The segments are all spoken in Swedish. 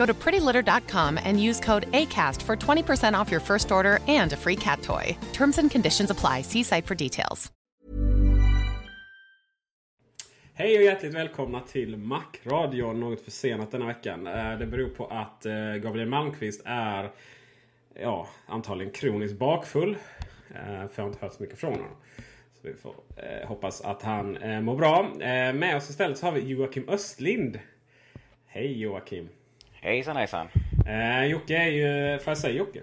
Go to prettylitter.com and use code ACAST for 20% off your first order and a free cat toy. Terms and conditions apply. See site for details. Hej och hjärtligt välkomna till Macradion. Något försenat denna veckan. Eh, det beror på att eh, Gabriel Malmqvist är ja, antagligen kroniskt bakfull. Eh, för jag har inte hört så mycket från honom. Så vi får eh, hoppas att han eh, mår bra. Eh, Med oss istället så har vi Joakim Östlind. Hej Joakim! Hejsan hejsan. Eh, Jocke är ju, får jag säga Jocke?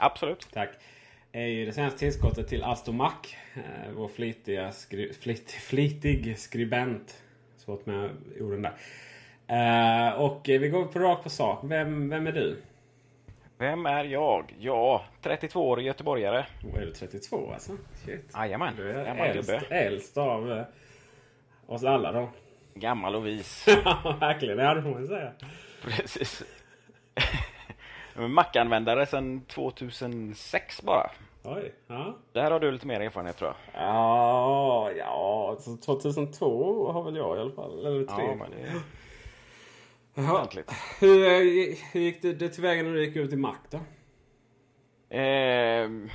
Absolut. Tack. Är ju det senaste tillskottet till Astomac. Eh, vår flitiga skri, flit, flitig skribent. Svårt med orden där. Eh, och vi går på rakt på sak. Vem, vem är du? Vem är jag? Ja, 32-årig göteborgare. Oh, är du 32 alltså? Shit. Jajamän, Du är gammal äldst, gubbe. äldst av eh, oss alla då. Gammal och vis. Verkligen. Det får man säga. Precis. Mac-användare sedan 2006 bara. Oj. Ja. Där har du lite mer erfarenhet tror jag. Ja, ja. så 2002 har väl jag i alla fall. Eller tre. Ja, men det Jaha. Hur, eh, hur gick det, det tillväga när du gick ut i Mac då? Ehm,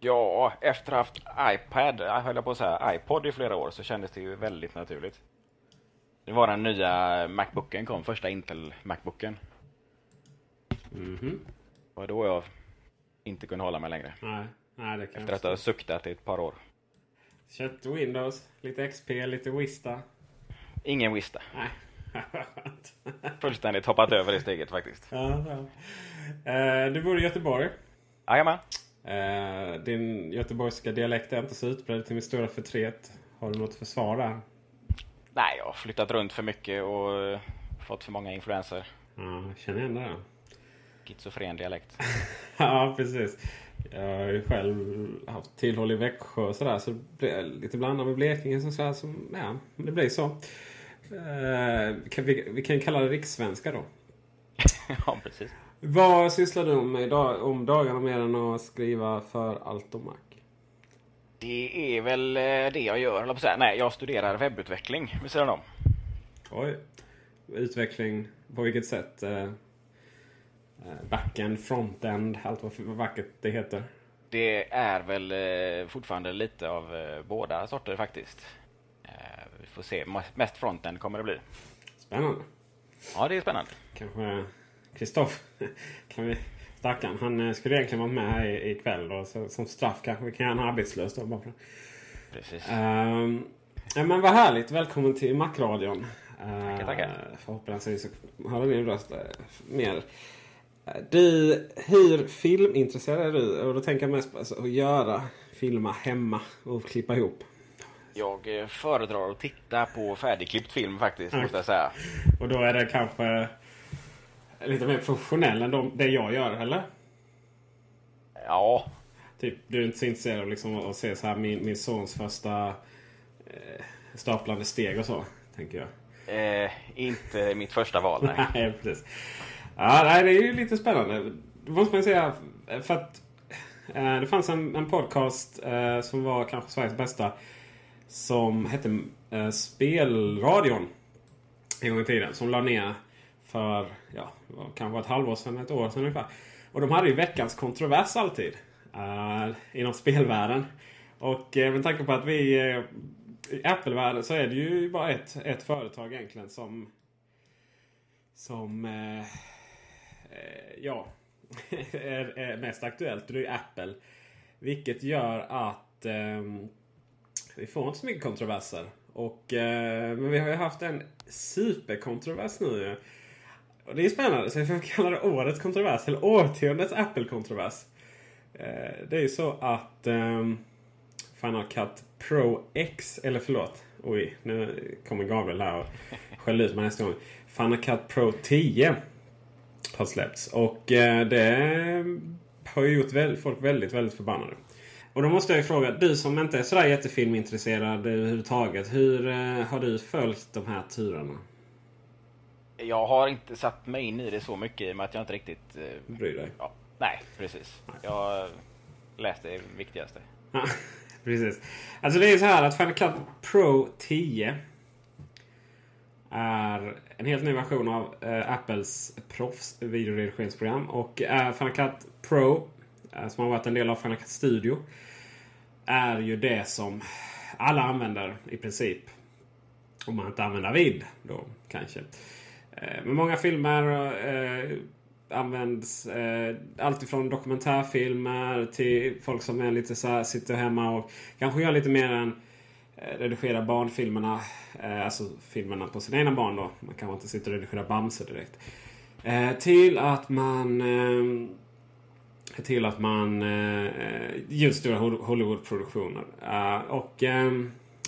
ja, efter att ha haft iPad, jag höll jag på att säga iPod i flera år så kändes det ju väldigt naturligt. Det var den nya Macbooken kom, första Intel Macbooken. Mhm. Och då jag inte kunde hålla mig längre. Nej, nej det kan Efter att ha suktat i ett par år. Köpte Windows, lite XP, lite Vista. Ingen Vista. Nej. Fullständigt hoppat över det steget faktiskt. ja, ja. Eh, Du bor i Göteborg. Jajamän. Eh, Din göteborgska dialekt är inte så utbredd till min stora förtret. Har du något försvar där? Nej, jag har flyttat runt för mycket och eh, fått för många influenser. Ja, jag känner igen det. Schizofren dialekt. Ja, precis. Jag har ju själv haft tillhåll i Växjö och sådär. Så det lite blandat med Blekinge. Så så här, så, ja, det blir så. Eh, kan vi, vi kan kalla det rikssvenska då. ja, precis. Vad sysslar du med idag, om dagarna mer än att skriva för Altomac? Det är väl eh, det jag gör, jag. Nej, jag studerar webbutveckling vid sidan om. Oj. Utveckling på vilket sätt? Eh, eh, backend, frontend, allt vad, vackert det heter. Det är väl fortfarande lite av båda sorter faktiskt. Vi får se. Mest fronten kommer det bli. Spännande. Ja, det är spännande. Kanske Kristoff, kan vi Stackarn, han eh, skulle egentligen varit med här i- ikväll. Då, så, som straff kanske vi kan göra honom arbetslös då. Bara. för- Precis. Ehm, ja, men vad härligt. Välkommen till Macradion. Uh, Tackar, tackar. Förhoppningsvis så höra din röst eh, mer. Du, hur filmintresserad är du? Och då tänker jag mest på alltså, att göra, filma hemma och klippa ihop. Jag föredrar att titta på färdigklippt film faktiskt, Mm. måste jag säga. Och då är det kanske lite mer professionell än de, det jag gör, eller? Ja, Typ, du är inte så intresserad av liksom att se så här min, min sons första eh, staplande steg och så, tänker jag. eh, inte mitt första val. Nej. Nej, precis. Ja, nej, det är ju lite spännande. Det måste man ju säga. För att eh, det fanns en, en podcast eh, som var kanske Sveriges bästa. Som hette eh, Spelradion. En gång i tiden. Som la ner för ja, kanske ett halvår sedan, ett år sedan ungefär. Och de hade ju veckans kontrovers alltid. uh, inom spelvärlden. Och uh, med tanke på att vi uh, i Apple-världen så är det ju bara ett, ett företag egentligen som som uh, ja, är, är mest aktuellt. Och det är ju Apple. Vilket gör att ehm, vi får inte så mycket kontroverser. Och, men vi har ju haft en superkontrovers nu. Och det är spännande, så jag får kalla det årets kontrovers. Eller årtiondets Apple-kontrovers. Eh, det är ju så att eh, Final Cut Pro X, eller förlåt. Oj, nu kommer Gabriel här och skäller ut mig nästa gång. Final Cut Pro 10 har släppts. Och eh, det har ju gjort folk väldigt, väldigt förbannade. Och då måste jag ju fråga, du som inte är sådär jättefilmintresserad överhuvudtaget. Hur eh, har du följt de här turerna? Jag har inte satt mig in i det så mycket i och med att jag inte riktigt... Eh, Bryr dig? Ja, nej, precis. Jag läste det viktigaste. Precis. Alltså det är så här att Final Cut Pro 10 är en helt ny version av äh, Apples proffs videoredigeringsprogram. Och äh, Final Cut Pro, äh, som har varit en del av Final Cut Studio, är ju det som alla använder i princip. Om man inte använder vid då kanske. Eh, men många filmer eh, används eh, alltifrån dokumentärfilmer till folk som är lite så här, sitter hemma och kanske gör lite mer än eh, redigera barnfilmerna. Eh, alltså filmerna på sina egna barn då. Man kanske inte sitter och redigerar Bamse direkt. Eh, till att man eh, till att man eh, gör stora Hollywoodproduktioner. Eh, och eh,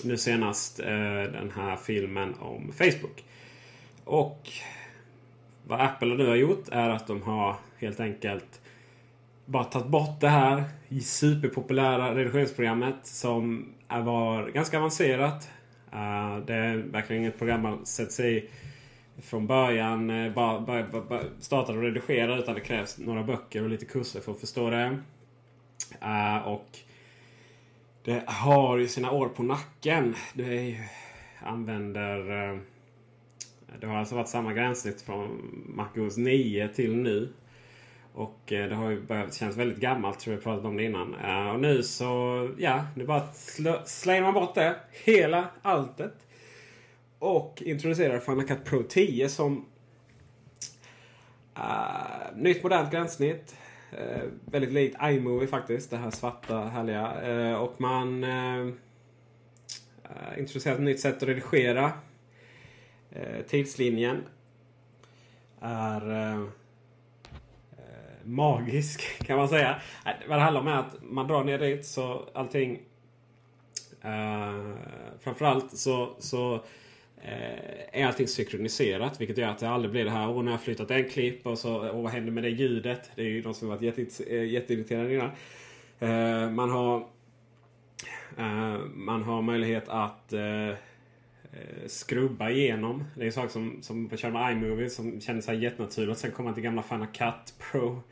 nu senast eh, den här filmen om Facebook. Och vad Apple nu har gjort är att de har helt enkelt bara tagit bort det här superpopulära redigeringsprogrammet som var ganska avancerat. Eh, det är verkligen inget program man sätter sig i från början. Eh, bara, bara, bara startar och redigerar utan det krävs några böcker och lite kurser för att förstå det. Eh, och det har ju sina år på nacken. Det använder det har alltså varit samma gränssnitt från MacOS 9 till nu. Och eh, det har ju börjat kännas väldigt gammalt, tror jag pratade om det innan. Eh, och nu så, ja, nu bara slänger man bort det. Hela alltet. Och introducerar Final Cut Pro 10 som uh, nytt modernt gränssnitt. Uh, väldigt likt iMovie faktiskt. Det här svarta härliga. och man introducerar ett nytt sätt att redigera. Eh, tidslinjen är eh, eh magisk kan man säga. Vad det handlar om är att man drar ner dit så allting... Eh, framförallt så, så eh, är allting synkroniserat. Vilket gör att det aldrig blir det här. Åh, nu har jag flyttat en klipp och så och vad händer med det ljudet? Det är ju de som varit jätte, eh, jätteirriterade innan. Eh, man har eh, man har möjlighet att Eh, skrubba igenom. Det är saker som, som på med iMovie som kändes så här jättenaturligt. Sen kom man till gamla Final Cut Pro.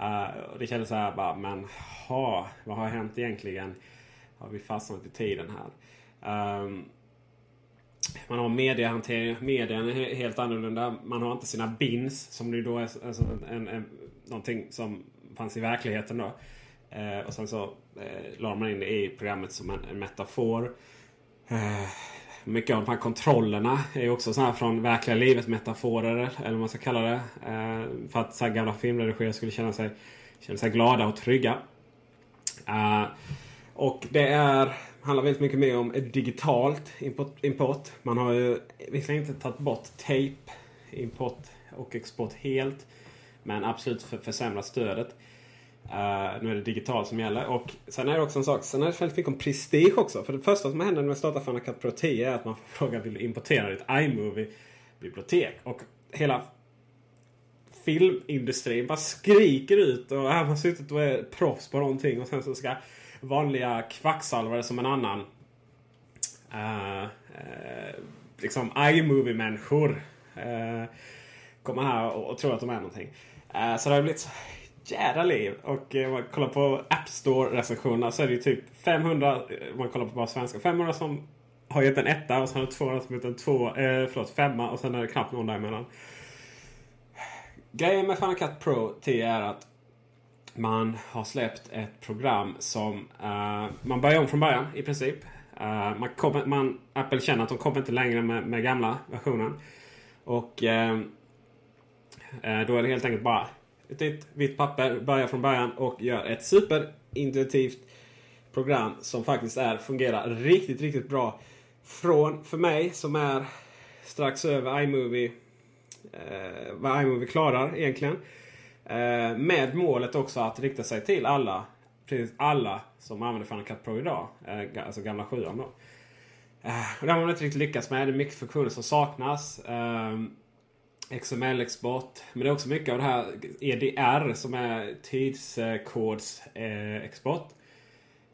Uh, och det kändes så här bara, men ha, vad har hänt egentligen? Har vi fastnat i tiden här? Um, man har mediehantering. Medien är helt annorlunda. Man har inte sina bins som nu då är alltså en, en, någonting som fanns i verkligheten då. Uh, och sen så uh, la man in det i programmet som en, en metafor. Mycket av de här kontrollerna är ju också sådana här från verkliga livet metaforer. Eller vad man ska kalla det. Eh, för att så här gamla filmredigerare skulle känna sig, känna sig glada och trygga. Eh, och det är, handlar väldigt mycket mer om digitalt import. import. Man har ju visserligen inte tagit bort tape import och export helt. Men absolut försämrat stödet. Uh, nu är det digitalt som gäller. Och sen är det också en sak. Sen är det väldigt mycket om prestige också. För det första som händer när man startar Final Cut Pro 10 är att man får frågan vill du importera ditt iMovie-bibliotek. Och hela filmindustrin bara skriker ut. Och här har man suttit och är proffs på någonting. Och sen så ska vanliga kvacksalvare som en annan. Uh, uh, liksom iMovie-människor. Uh, komma här och, och tro att de är någonting. så det har blivit jädra liv. Och eh, om man kollar på App Store-recensionerna så är det ju typ 500, eh, om man kollar på bara svenska, 500 som har gett en etta och sen har 200 som gett en två, eh, förlåt, femma och sen är det knappt någon däremellan. Grejen med Final Cut Pro 10 är att man har släppt ett program som uh, man börjar om från början i princip. Uh, man kom, man, Apple känner att de kommer inte längre med, med gamla versionen. Och uh, då är det helt enkelt bara ett nytt vitt papper, börjar från början och gör ett superintuitivt program som faktiskt är, fungerar riktigt, riktigt bra. Från, för mig som är strax över iMovie, eh, vad iMovie klarar egentligen. Eh, med målet också att rikta sig till alla, precis alla som använder Final Cut Pro idag. Eh, alltså gamla 7 då. Eh, och det har man inte riktigt lyckats med. Det är mycket funktioner som saknas. Eh, XML-export. Men det är också mycket av det här EDR som är tidskodsexport. Eh,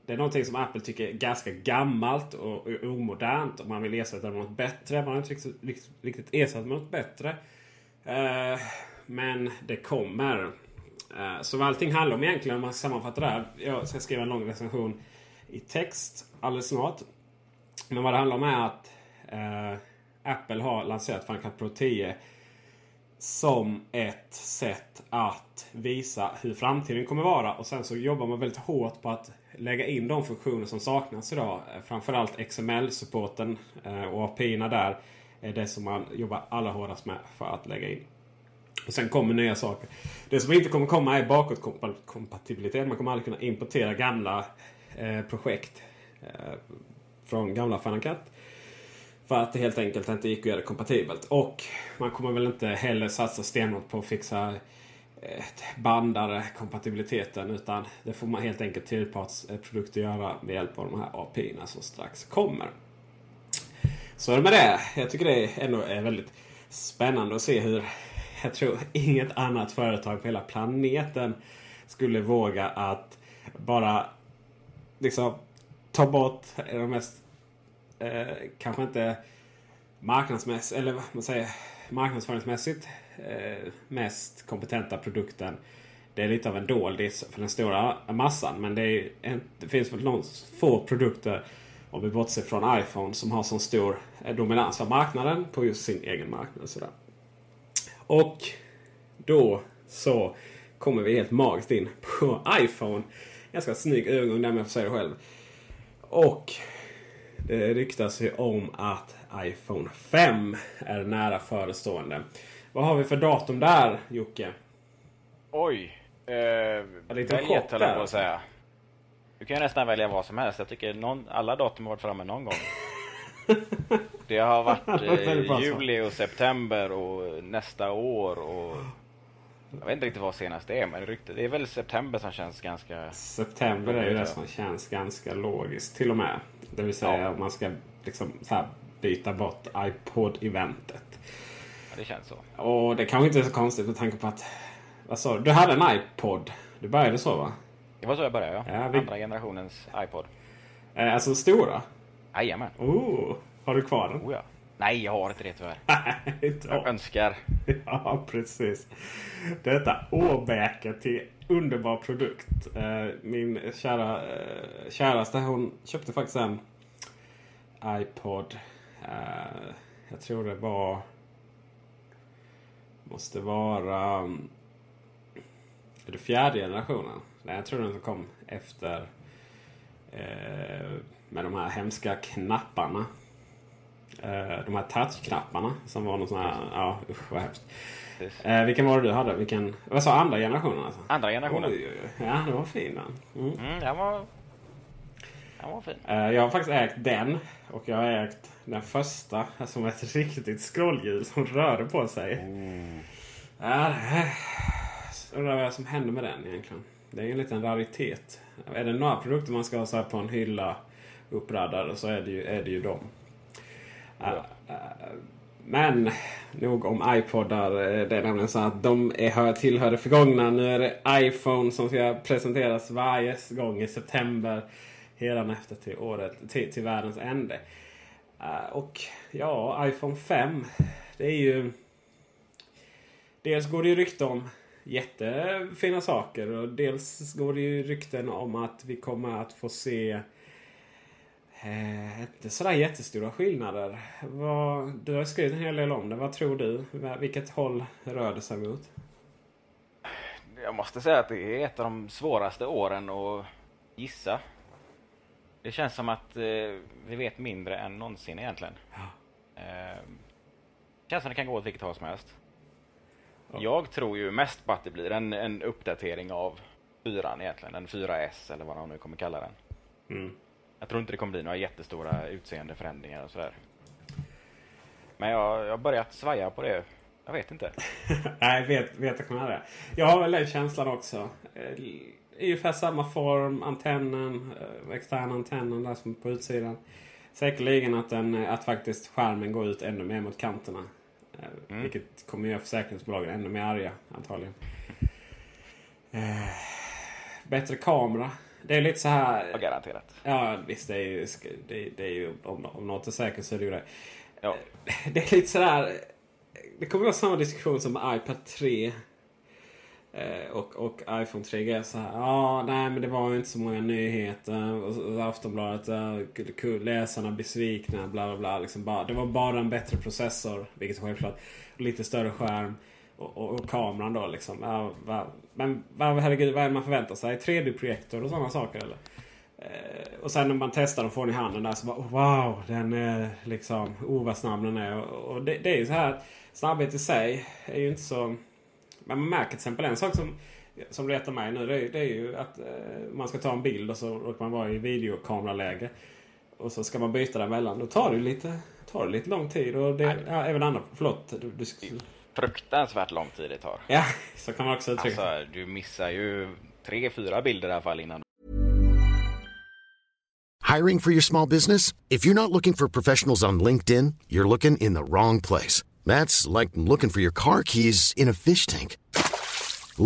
det är någonting som Apple tycker är ganska gammalt och omodernt. Och man vill ersätta det med något bättre. Man har inte riktigt, riktigt, det ersatt med något bättre. Eh, men det kommer. Eh, så vad allting handlar om egentligen om man sammanfattar det här. Jag ska skriva en lång recension i text alldeles snart. Men vad det handlar om är att Apple har lanserat Final Cut Pro 10 som ett sätt att visa hur framtiden kommer vara. Och sen så jobbar man väldigt hårt på att lägga in de funktioner som saknas idag. Eh, framförallt XML-supporten eh, och API-erna där är det som man jobbar allra hårdast med för att lägga in. Och Sen kommer nya saker. Det som inte kommer komma är bakåtkompatibilitet. Man kommer aldrig kunna importera gamla eh, projekt från gamla Final Cut. För att det helt enkelt inte gick att göra det kompatibelt. Och man kommer väl inte heller satsa stenhårt på att fixa eh, bandare kompatibiliteten. Utan det får man helt enkelt tredjepartsprodukter göra med hjälp av de här API som strax kommer. Så är det med det. Jag tycker det ändå är väldigt spännande att se hur jag tror inget annat företag på hela planeten skulle våga att bara liksom ta bort de mest eh, kanske inte marknadsmässigt, eller vad man säger, marknadsföringsmässigt eh, mest kompetenta produkten. Det är lite av en doldis för den stora massan. Men det, är det finns väl någon få produkter, om vi bortser från iPhone, som har så stor eh, dominans av marknaden på just sin egen marknad. Sådär. Och då så kommer vi helt magiskt in på iPhone. Ganska snygg övergång där om jag får säga det själv. Och det ryktas ju om att iPhone 5 är nära förestående. Vad har vi för datum där Jocke? Oj! Eh, välj ett, höll jag på att säga. Du kan ju nästan välja vad som helst. Jag tycker någon, alla datum har varit framme någon gång. Det har varit eh, juli och september och nästa år och jag vet inte riktigt vad senast är, men det, det är väl september som känns ganska... September är ju det som känns ganska logiskt till och med. Det vill säga ja. man ska liksom här byta bort iPod-eventet. Ja, det känns så. Och det kanske inte är så konstigt med tanke på att... Du? Du hade en iPod. Du började så va? Det var så jag började ja. ja vi... Andra generationens iPod. Eh, alltså stora? Jajamän. Oh, har du kvar den? Oh, ja. Nej, jag har inte det tyvärr. jag önskar. Ja, precis. Detta åbäke till underbar produkt. Eh, min kära, eh, käraste hon köpte faktiskt en iPod. Eh, jag tror det var... Måste vara... Är det fjärde generationen? Nej, jag tror den kom efter. Med de här hemska knapparna. Eh, de här touchknapparna som var någon sån här... Ja, usch vad hemskt. Eh, vilken var det du hade? Vilken, vad sa andra generationen? Alltså? Andra generationen. Oj, oj, oj. Ja, det var fin den. Mm. Mm, den, var, den var fin. Eh, jag har faktiskt ägt den. Och jag har ägt den första som ett riktigt scrollhjul som rörde på sig. Mm. Ja, undrar vad som händer med den egentligen. Det är en liten raritet. Är det några produkter man ska ha så på en hylla uppradade så är det ju, är det ju dem. Men nog om iPodar. Eh, det är nämligen så att de är, tillhör det förgångna. Nu är det iPhone som ska presenteras varje gång i september. Hädanefter till, året, till, till världens ände. Eh, och ja, iPhone 5. Det är ju... Dels går det ju rykte om jättefina saker. Och dels går det ju rykten om att vi kommer att få se Eh, inte sådär jättestora skillnader. Vad, du har skrivit en hel del om det. Vad tror du? Vilket håll rör det sig mot? Jag måste säga att det är ett av de svåraste åren att gissa. Det känns som att eh, vi vet mindre än någonsin egentligen. Ja. Eh, känns som det kan gå åt vilket håll som helst. Ja. Jag tror ju mest på att det blir en, en uppdatering av fyran egentligen. En 4S eller vad de nu kommer kalla den. Mm. Jag tror inte det kommer bli några jättestora utseendeförändringar och sådär. Men jag, jag har börjat svaja på det. Jag vet inte. Nej, vet, vet jag kommer det. Jag har väl den känslan också. Eh, Ungefär samma form, antennen, eh, externa antennen där som på utsidan. Säkerligen att, den, eh, att faktiskt skärmen går ut ännu mer mot kanterna. Mm. Vilket kommer göra försäkringsbolagen ännu mer arga antagligen. Eh, bättre kamera. Det är lite så här. Ja, garanterat. Ja visst, det är ju, det, det är ju om, om något är säkert så är det ju det. Ja. Det är lite sådär. Det kommer vara samma diskussion som med iPad 3. eh, Och, och iPhone 3G. Så här, ja, nej men det var ju inte så många nyheter. Och, så- och Aftonbladet, kul- kul, läsarna besvikna, bla bla bla. Liksom bara, det var bara en bättre processor, vilket är självklart. Och lite större skärm. Och, och, och kameran då liksom. Ja, va, men va, herregud, vad är det man förväntar sig? 3D-projektor och sådana saker eller? Eh, och sen när man testar och får den i handen där så bara oh, wow, den är liksom, oh vad snabb den är. Och, och det, det är ju så här, snabbhet i sig är ju inte så... Men man märker till exempel en sak som, som retar mig nu. Det är, det är ju att eh, man ska ta en bild och så råkar man vara i videokameraläge. Och så ska man byta däremellan. Då tar det ju lite, tar det lite lång tid. Och det, ja, även andra, förlåt. Du, du, Fruktansvärt lång tid det tar. ja, så kan man också uttrycka. Alltså, du missar ju tre, fyra bilder i alla fall innan Hiring for your small business? If you're not looking for professionals on LinkedIn, you're looking in the wrong place. That's like looking for your car keys in a fish tank.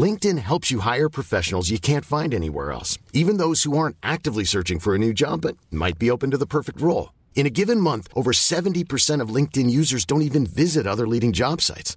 LinkedIn helps you hire professionals you can't find anywhere else, even those who aren't actively searching for a new job but might be open to the perfect role. In a given month, over 70% of LinkedIn users don't even visit other leading job sites.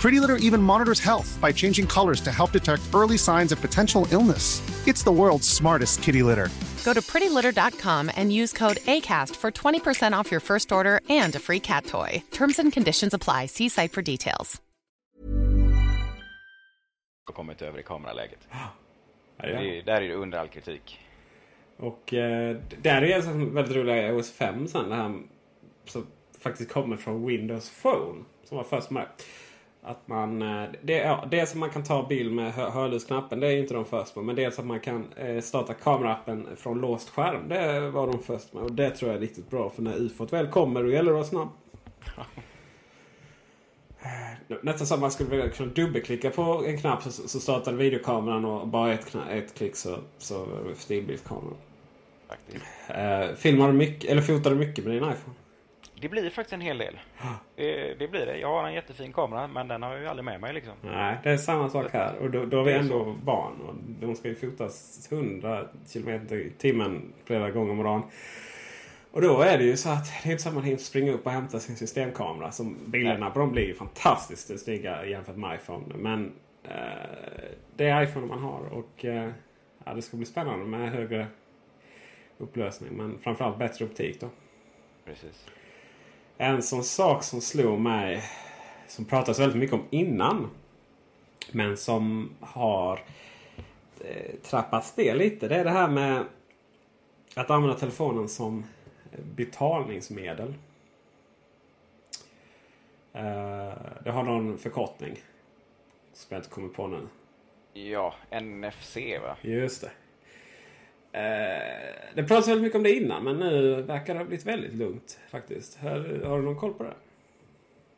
Pretty Litter even monitors health by changing colors to help detect early signs of potential illness. It's the world's smartest kitty litter. Go to prettylitter.com and use code ACAST for 20% off your first order and a free cat toy. Terms and conditions apply. See site for details. kommit över i kameraläget. Ja, Det är, där är det under all kritik. Och eh, där är en väldigt rolig OS 5 sen. Det här som faktiskt kommer från Windows Phone. Som var först med. Att man, eh, det, ja, dels att man kan ta bild med hö hörlursknappen. Det är inte de först med. Men dels att man kan eh, starta kameraappen från låst skärm. Det var de först med. Och det tror jag är riktigt bra. För när ufot väl kommer då gäller det att vara snabb. Eh, Nästan som man skulle vilja kunna dubbelklicka på en knapp så, så startar videokameran och bara ett, ett klick så, så stillbildskameran. Eh, filmar du mycket, eller fotar du mycket med din iPhone? Det blir faktiskt en hel del. Det, det blir det. Jag har en jättefin kamera men den har jag ju aldrig med mig liksom. Nej, det är samma sak här. Och då, då är vi ändå barn. Och de ska ju fotas 100 km i timmen flera gånger om dagen. Och då är det ju så att det är inte så att man hinner springa upp och hämta sin systemkamera. Som bilderna på dem blir ju fantastiskt snygga jämfört med iPhone. Men eh, det är iPhone man har. Och eh, ja, det ska bli spännande med högre upplösning. Men framförallt bättre optik då. Precis. En sån sak som slog mig. Som pratas väldigt mycket om innan. Men som har eh, trappats ner lite. Det är det här med att använda telefonen som betalningsmedel. Eh, det har någon förkortning. Som jag inte kommer på nu. Ja, NFC va? Just det. Eh, det pratades väldigt mycket om det innan men nu verkar det ha blivit väldigt lugnt faktiskt. Har, har du någon koll på det?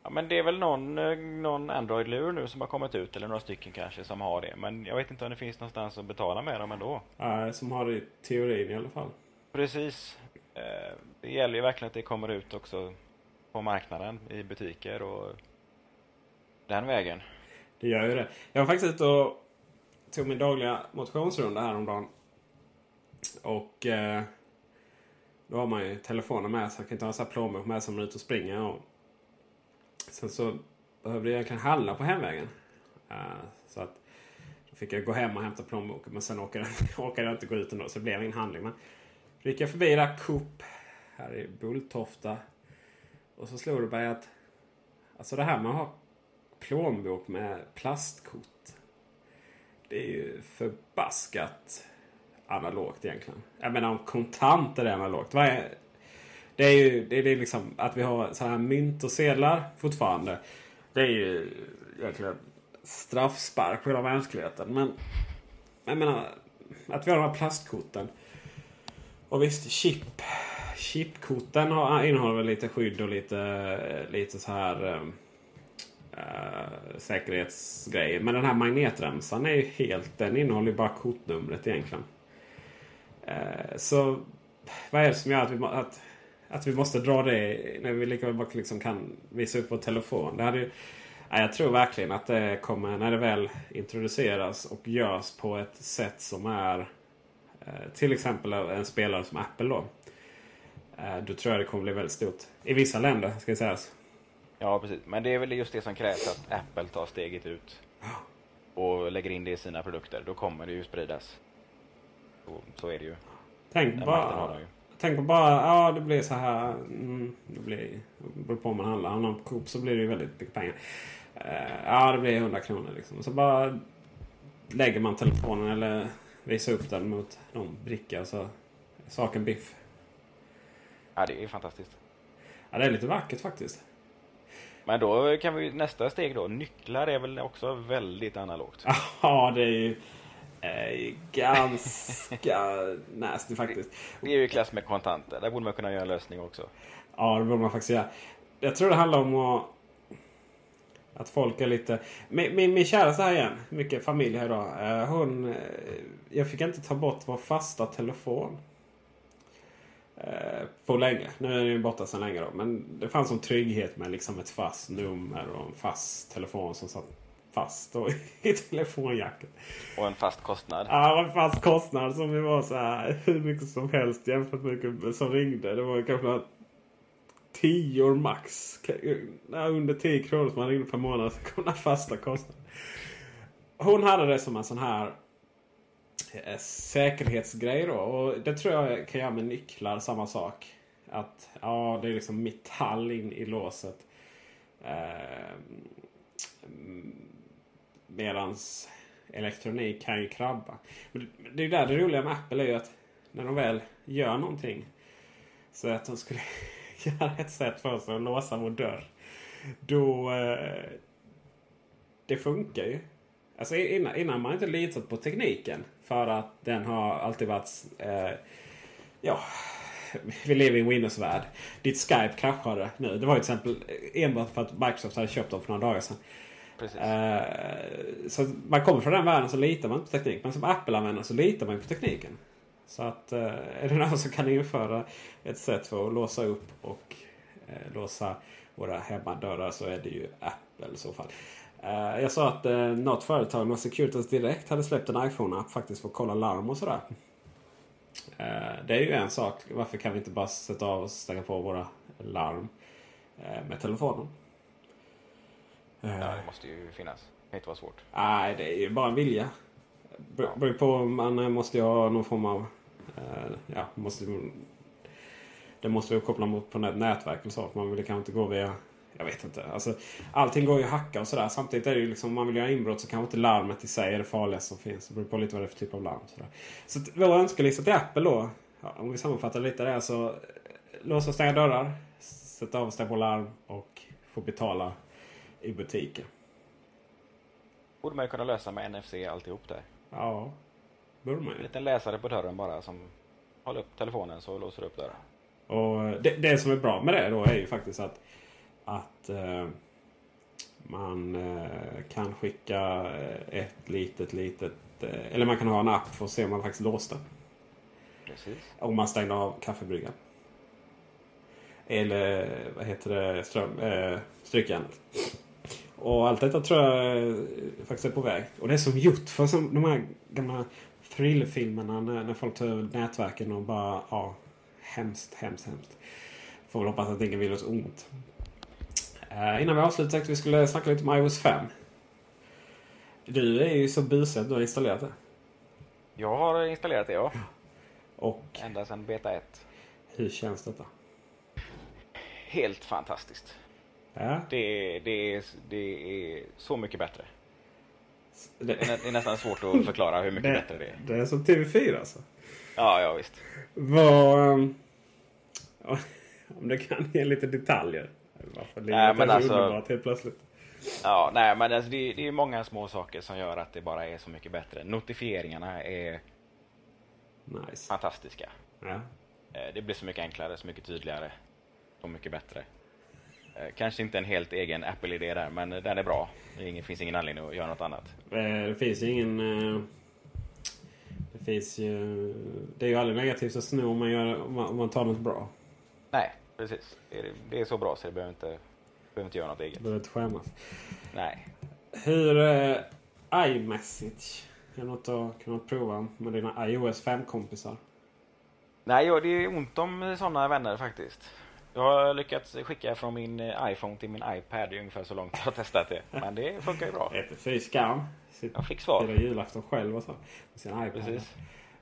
Ja men det är väl någon, eh, någon Android-lur nu som har kommit ut eller några stycken kanske som har det. Men jag vet inte om det finns någonstans att betala med dem ändå. Eh, som har det i teorin i alla fall. Precis. Eh, Det gäller ju verkligen att det kommer ut också på marknaden i butiker och den vägen. Det gör ju det. Jag var faktiskt ute och tog min dagliga motionsrunda häromdagen. Och eh, då har man ju telefonen med sig. Man kan inte ha så här plånbok med sig om man är ute och springer. Och sen så behövde jag egentligen handla på hemvägen. Eh, så att då fick jag gå hem och hämta plånboken. Men sen orkade, orkade jag inte gå ut ändå. Så det blev ingen handling. Men då gick jag förbi där Coop här i Bulltofta. Och så slog det mig att alltså det här med att ha plånbok med plastkort. Det är ju förbaskat analogt egentligen. Jag menar om kontanter är analogt. Vad är, det är ju det är liksom att vi har så här mynt och sedlar fortfarande. Det är ju egentligen straffspark på hela mänskligheten. Men jag menar att vi har de här plastkorten. Och visst, chip. Chipkorten har, innehåller väl lite skydd och lite, lite så här äh, säkerhetsgrejer. Men den här magnetremsan är ju helt, den innehåller ju bara kortnumret egentligen. Äh, så vad är det som gör att vi, att, att vi måste dra det när vi lika väl bara liksom kan visa upp vår telefon? Det hade ju, ja, jag tror verkligen att det kommer, när det väl introduceras och görs på ett sätt som är äh, till exempel en spelare som Apple då. Då tror jag det kommer bli väldigt stort. I vissa länder ska det sägas. Ja, precis. Men det är väl just det som krävs att Apple tar steget ut och lägger in det i sina produkter. Då kommer det ju spridas. Och så är det ju. Tänk bara, tänk på bara, ja det blir så här. Mm, det blir, beror på om man handlar. Handlar på Coop så blir det ju väldigt mycket pengar. Uh, ja, det blir 100 kronor liksom. Så bara lägger man telefonen eller visar upp den mot någon bricka så saken biff. Ja, det är fantastiskt. Ja, det är lite vackert faktiskt. Men då kan vi nästa steg då. Nycklar är väl också väldigt analogt? Ja, det är ju eh, ganska nasty faktiskt. Det, det är ju i klass med kontanter. Där borde man kunna göra en lösning också. Ja, det borde man faktiskt göra. Jag tror det handlar om att, att folk är lite... Min, min, min käraste här igen, mycket familj här idag. Eh, hon... Jag fick inte ta bort vår fasta telefon. Eh, på länge. Nu är den ju borta sedan länge då. Men det fanns en trygghet med liksom ett fast nummer och en fast telefon som satt fast då i telefonjacket. Och en fast kostnad. Ja, en fast kostnad som ju var så här hur mycket som helst jämfört med hur mycket som ringde. Det var kanske tior max. Under 10 kronor som man ringde per månad så kom den fasta kostnaden. Hon hade det som en sån här Eh, säkerhetsgrej då. Och det tror jag kan göra med nycklar samma sak. Att ja, det är liksom metall in i låset. Eh, medans elektronik kan ju krabba. Men det är där det roliga med Apple är ju att när de väl gör någonting. Så att de skulle göra ett sätt för oss att låsa vår dörr. Då... Eh, det funkar ju. Alltså innan, innan man inte litat på tekniken. För att den har alltid varit... Eh, ja, vi lever i en Windows-värld. Ditt Skype kraschade nu. Det var ju till exempel enbart för att Microsoft hade köpt dem för några dagar sedan. Eh, så man kommer från den världen så litar man inte på teknik. Men som Apple-användare så litar man på tekniken. Så att eh, är det någon som kan införa ett sätt för att låsa upp och eh, låsa våra hemmadörrar så är det ju Apple i så fall. Uh, jag sa att uh, något företag, något Securitas Direkt, hade släppt en iPhone-app faktiskt för att kolla larm och sådär. Uh, det är ju en sak. Varför kan vi inte bara sätta av och stänga på våra larm med telefonen? Ja, det måste ju finnas. Det kan inte vara svårt. Nej, det är ju bara en vilja. Beror på om man måste ha någon form av... ja, måste, det måste ju koppla mot på ett nätverk eller så. Man vill kanske inte gå via jag vet inte. Alltså, allting går ju att hacka och sådär. Samtidigt är det ju liksom, om man vill göra inbrott så kanske inte larmet i sig är det farligaste som finns. Det beror på lite vad det är för typ av larm. Sådär. Så vår önskelista till Apple då. Ja, om vi sammanfattar lite där så. Eh, låsa och stänga dörrar. Sätta av och stänga på larm. Och få betala i butiken. Borde man ju kunna lösa med NFC alltihop där. Ja, borde man ju. En liten läsare på dörren bara som håller upp telefonen så låser du upp dörren. Och det, det som är bra med det då är ju faktiskt att att eh, man eh, kan skicka eh, ett litet, litet... Eh, eller man kan ha en app för att se om man faktiskt låste. Precis. Om man stängde av kaffebryggan. Eller vad heter det? Ström, eh, strykjärnet. Och allt detta tror jag eh, faktiskt är på väg. Och det är som gjort för som de här gamla thrillerfilmerna när, när folk tar över nätverken och bara ja, hemskt, hemskt, hemskt. Får väl hoppas att ingen vill oss ont. Uh, innan vi avslutar tänkte vi skulle snacka lite om iOS 5. Du är ju så busig att du har installerat det. Jag har installerat det, ja. Och Ända sedan beta 1. Hur känns detta? Helt fantastiskt. Ja. Det, är- det, är, det är så mycket bättre. Det, Det är nästan svårt att förklara hur mycket bättre det är. det är som TV4 alltså. Ja, ja visst. Vad... ehm, Om det kan ge lite detaljer. Varför livet är så alltså- underbart helt plötsligt. Ja, nej men alltså, det, det är många små saker som gör att det bara är så mycket bättre. Notifieringarna är Nice. fantastiska. Ja. Eh, Det blir så mycket enklare, så mycket tydligare. Så mycket bättre. Eh, Kanske inte en helt egen Apple-idé där, men den är bra. Det finns ingen anledning att göra något annat. Eh, Det finns ju ingen... eh, Det finns ju... Det är ju aldrig negativt att sno om man, gör, om man, tar något bra. Nej, precis. Det är, så bra så det behöver inte, behöver inte göra något eget. Du behöver inte skämmas. Nej. Hur... Eh, iMessage. Är det något att kunna prova med dina iOS 5-kompisar? Nej, ja, det är ont om sådana vänner faktiskt. Jag har lyckats skicka från min eh, iPhone till min iPad. Det är ungefär så långt jag har testat det. Men det funkar ju bra. Fy skam. Jag fick svar. Fira julafton själv och så. Med sin iPad. Precis.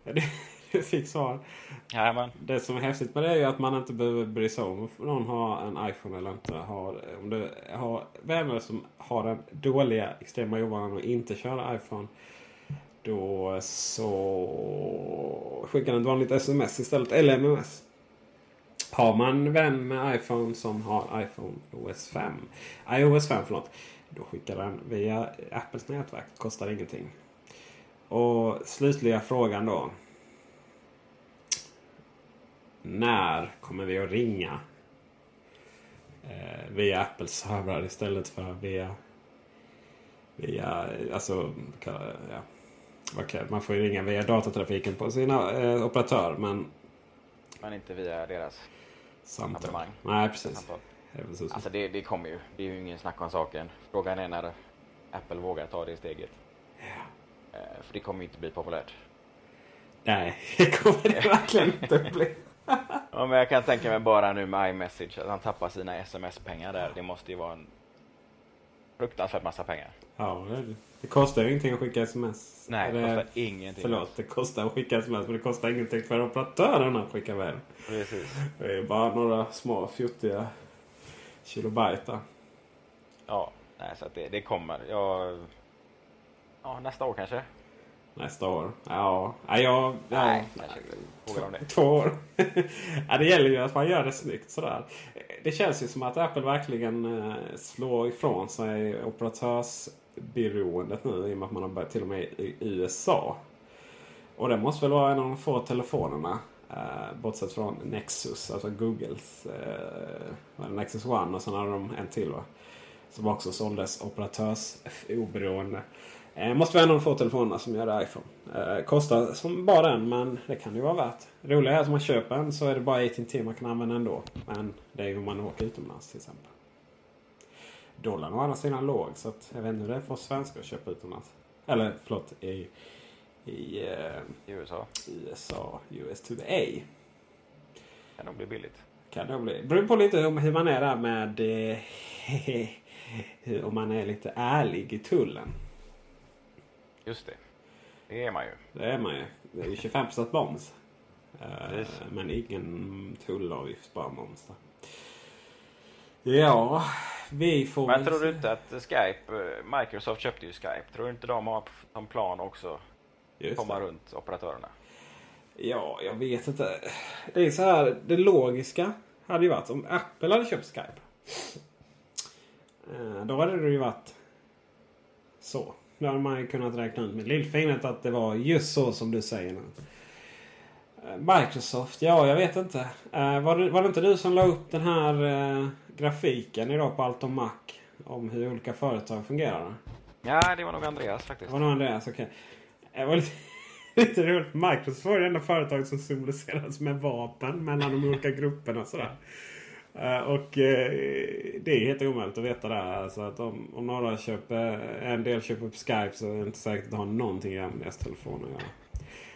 Du- fick svar. Jajamän. Det som är häftigt med det är ju att man inte behöver bry sig om om någon har en iPhone eller inte. Har, om du har vänner som har den dåliga extrema ovanan att inte köra iPhone. Då så skickar den ett vanligt sms istället. Eller MMS. Har man vän med iPhone som har iPhone OS 5. iOS 5 förlåt. Då skickar den via Apples nätverk. Kostar ingenting. Och slutliga frågan då. När kommer vi att ringa? Eh, via Apples servrar istället för via... Via... Alltså... Ja. Okej, man får ju ringa via datatrafiken på sina eh, operatör. Men Men inte via deras samtal. abonnemang. Nej, precis. Samtal. Alltså det, det kommer ju. Det är ju ingen snack om saken. Frågan är när Apple vågar ta det steget. Eh, För det kommer ju inte bli populärt. Nej, det kommer det verkligen inte bli. Ja, men jag kan tänka mig bara nu med iMessage att han tappar sina sms-pengar där. Det måste ju vara en fruktansvärt massa pengar. Ja, det, det kostar ju ingenting att skicka sms. Nej, det kostar ingenting. Förlåt, det kostar att skicka sms men det kostar ingenting för operatören att skicka väl. Precis. Det är bara några små fjuttiga kilobyte. Ja, nej, så det, det kommer. Jag... Ja, nästa år kanske? Nästa år. Ja, ja. Ja, Nej, de det? Två år. ja, det gäller ju att man gör det snyggt sådär. Det känns ju som att Apple verkligen eh, slår ifrån sig operatörsberoendet nu i och med att man har börjat till och med i USA. Och det måste väl vara en av de få telefonerna. Eh, bortsett från Nexus, alltså Googles det, Nexus One och sen hade de en till va. Som också såldes operatörsoberoende. Eh, måste vara en av de få telefonerna som gör det iPhone. Eh, kostar som bara den men det kan ju vara värt. Det roliga är att om man köper en så är det bara AT&T man kan använda ändå. Men det är ju om man åker utomlands till exempel. Dollarn å andra sidan låg så att jag vet inte hur det är för oss svenskar att köpa utomlands. Eller förlåt i, i eh, USA. USA, US to the A. Kan nog bli billigt. Kan det bli. Beror på lite om hur man är där med eh, om man är lite ärlig i tullen. Just det. Det är man ju. Det är man ju. Det är ju 25 moms. Eh, men ingen tullavgift, bara moms. Ja, vi får Men tror du inte att Skype, eh, Microsoft köpte ju Skype. Tror du inte de har som plan också Just komma det. runt operatörerna? Ja, jag vet inte. Det är så här, det logiska hade ju varit om Apple hade köpt Skype. Eh, Då hade det ju varit så. Då hade man ju kunnat räkna ut med lillfingret att det var just så som du säger nu. Eh, Microsoft, ja jag vet inte. Eh, Var det, var det inte du som la upp den här eh, grafiken idag på Allt om Mac? Om hur olika företag fungerar? Ja, det var nog Andreas faktiskt. Det var nog Andreas, okej. Det var lite, lite roligt. Microsoft var det enda företaget som symboliserades med vapen mellan de olika grupperna. Sådär. Eh, och eh, det är helt omöjligt att veta det. här. Alltså att om, om några köper, en del köper upp Skype så är det inte säkert att det har någonting med deras telefon att göra.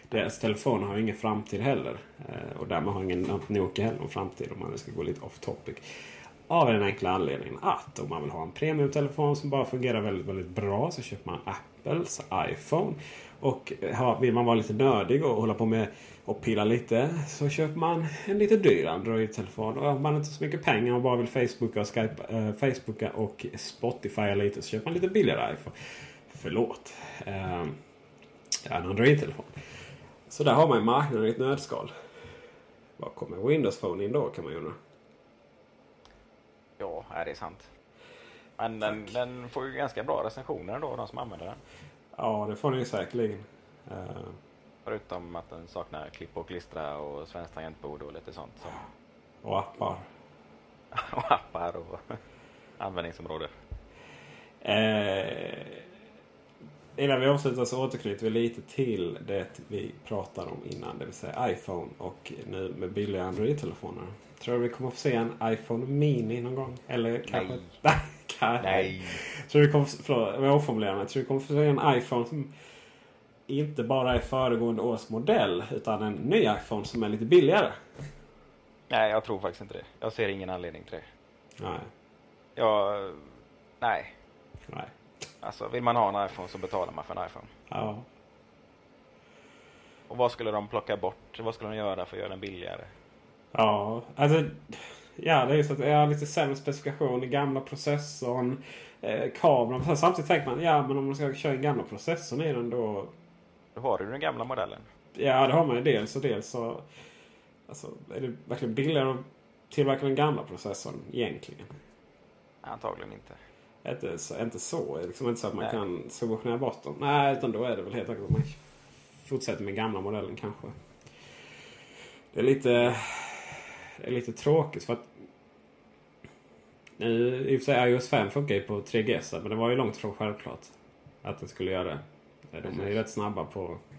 Deras telefoner har ju ingen framtid heller. Eh, och därmed har ingen Nokia heller någon framtid om man nu ska gå lite off topic. Av den enkla anledningen att om man vill ha en premiumtelefon som bara fungerar väldigt, väldigt bra så köper man Apples iPhone. Och vill man vara lite nördig och hålla på med och pilla lite så köper man en lite dyr Android-telefon. Och om man inte har så mycket pengar och bara vill Facebooka och, Skype, äh, Facebooka och Spotify lite så köper man lite billigare iPhone. Förlåt. Äh, en Android-telefon. Så där har man marknaden i ett nötskal. Var kommer Windows Phone in då kan man ju undra. Ja, är det är sant. Men den, den, får ju ganska bra recensioner då, de som använder den. Ja, det får den ju säkerligen. Uh... Förutom att den saknar klipp och klistra och svenskt tangentbord och lite sånt. Som... Och appar. och appar och användningsområde. Eh, innan vi avslutar så återknyter vi lite till det vi pratade om innan. Det vill säga iPhone och nu med billiga Android-telefoner. Tror du vi kommer få se en iPhone Mini någon gång? Eller kanske... Nej. Nej. Tror vi kommer, förlåt, jag omformulerar mig. Tror vi kommer få se en iPhone som inte bara är föregående års modell utan en ny iPhone som är lite billigare? Nej, jag tror faktiskt inte det. Jag ser ingen anledning till det. Nej. Jag... Nej. Nej. Alltså, vill man ha en iPhone så betalar man för en iPhone. Ja. Och vad skulle de plocka bort? Vad skulle de göra för att göra den billigare? Ja, alltså... Ja, det är ju så att jag har lite sämre specifikation. Gamla processorn, eh, kameran. Samtidigt tänker man, ja men om man ska köra den gamla processorn i den då... Då har du den gamla modellen. Ja, det har man ju dels och dels så... Alltså, är det verkligen billigare att tillverka den gamla processorn egentligen? Antagligen inte. Inte så, inte så. Liksom inte så att man Nej. kan subventionera bort dem. Nej, utan då är det väl helt enkelt att man fortsätter med gamla modellen kanske. Det är lite, är lite tråkigt för att nu, i och för sig iOS 5 funkar ju på 3GS men det var ju långt från självklart att den skulle göra det. De är ju rätt snabba på att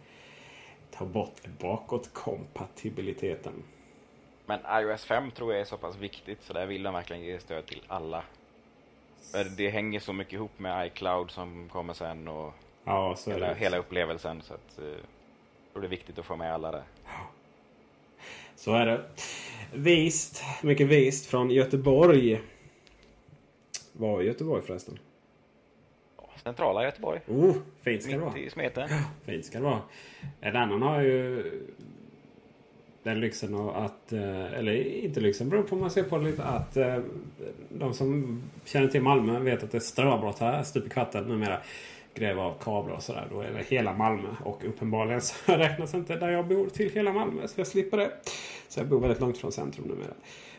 ta bort bakåtkompatibiliteten. Men iOS 5 tror jag är så pass viktigt så där vill de verkligen ge stöd till alla. Det hänger så mycket ihop med iCloud som kommer sen och ja, hela, hela, upplevelsen. Så att, eh, jag det är viktigt att få med alla där. Så är det. Vist, mycket vist från Göteborg. Var Göteborg förresten? Centrala Göteborg. Oh, fint ska det vara. Mitt i smeten. Fint ska det vara. En annan har ju den lyxen att, eh, eller inte lyxen, beror på om man ser på det lite, att eh, de som känner till Malmö vet att det är ströbrott här stup i kvarten numera. Gräva av kablar och sådär. Då är det hela Malmö. Och uppenbarligen så räknas inte där jag bor till hela Malmö. Så jag slipper det. Så jag bor väldigt långt från centrum numera.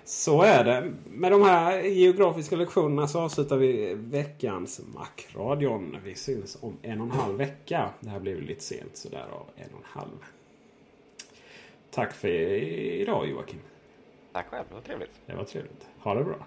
Så är det. Med de här geografiska lektionerna så avslutar vi veckans Macradion. Vi syns om en och en halv vecka. Det här blev lite sent så därav en och en halv. Tack för idag Joakim. Tack själv, det var trevligt. Det var trevligt. Ha det bra.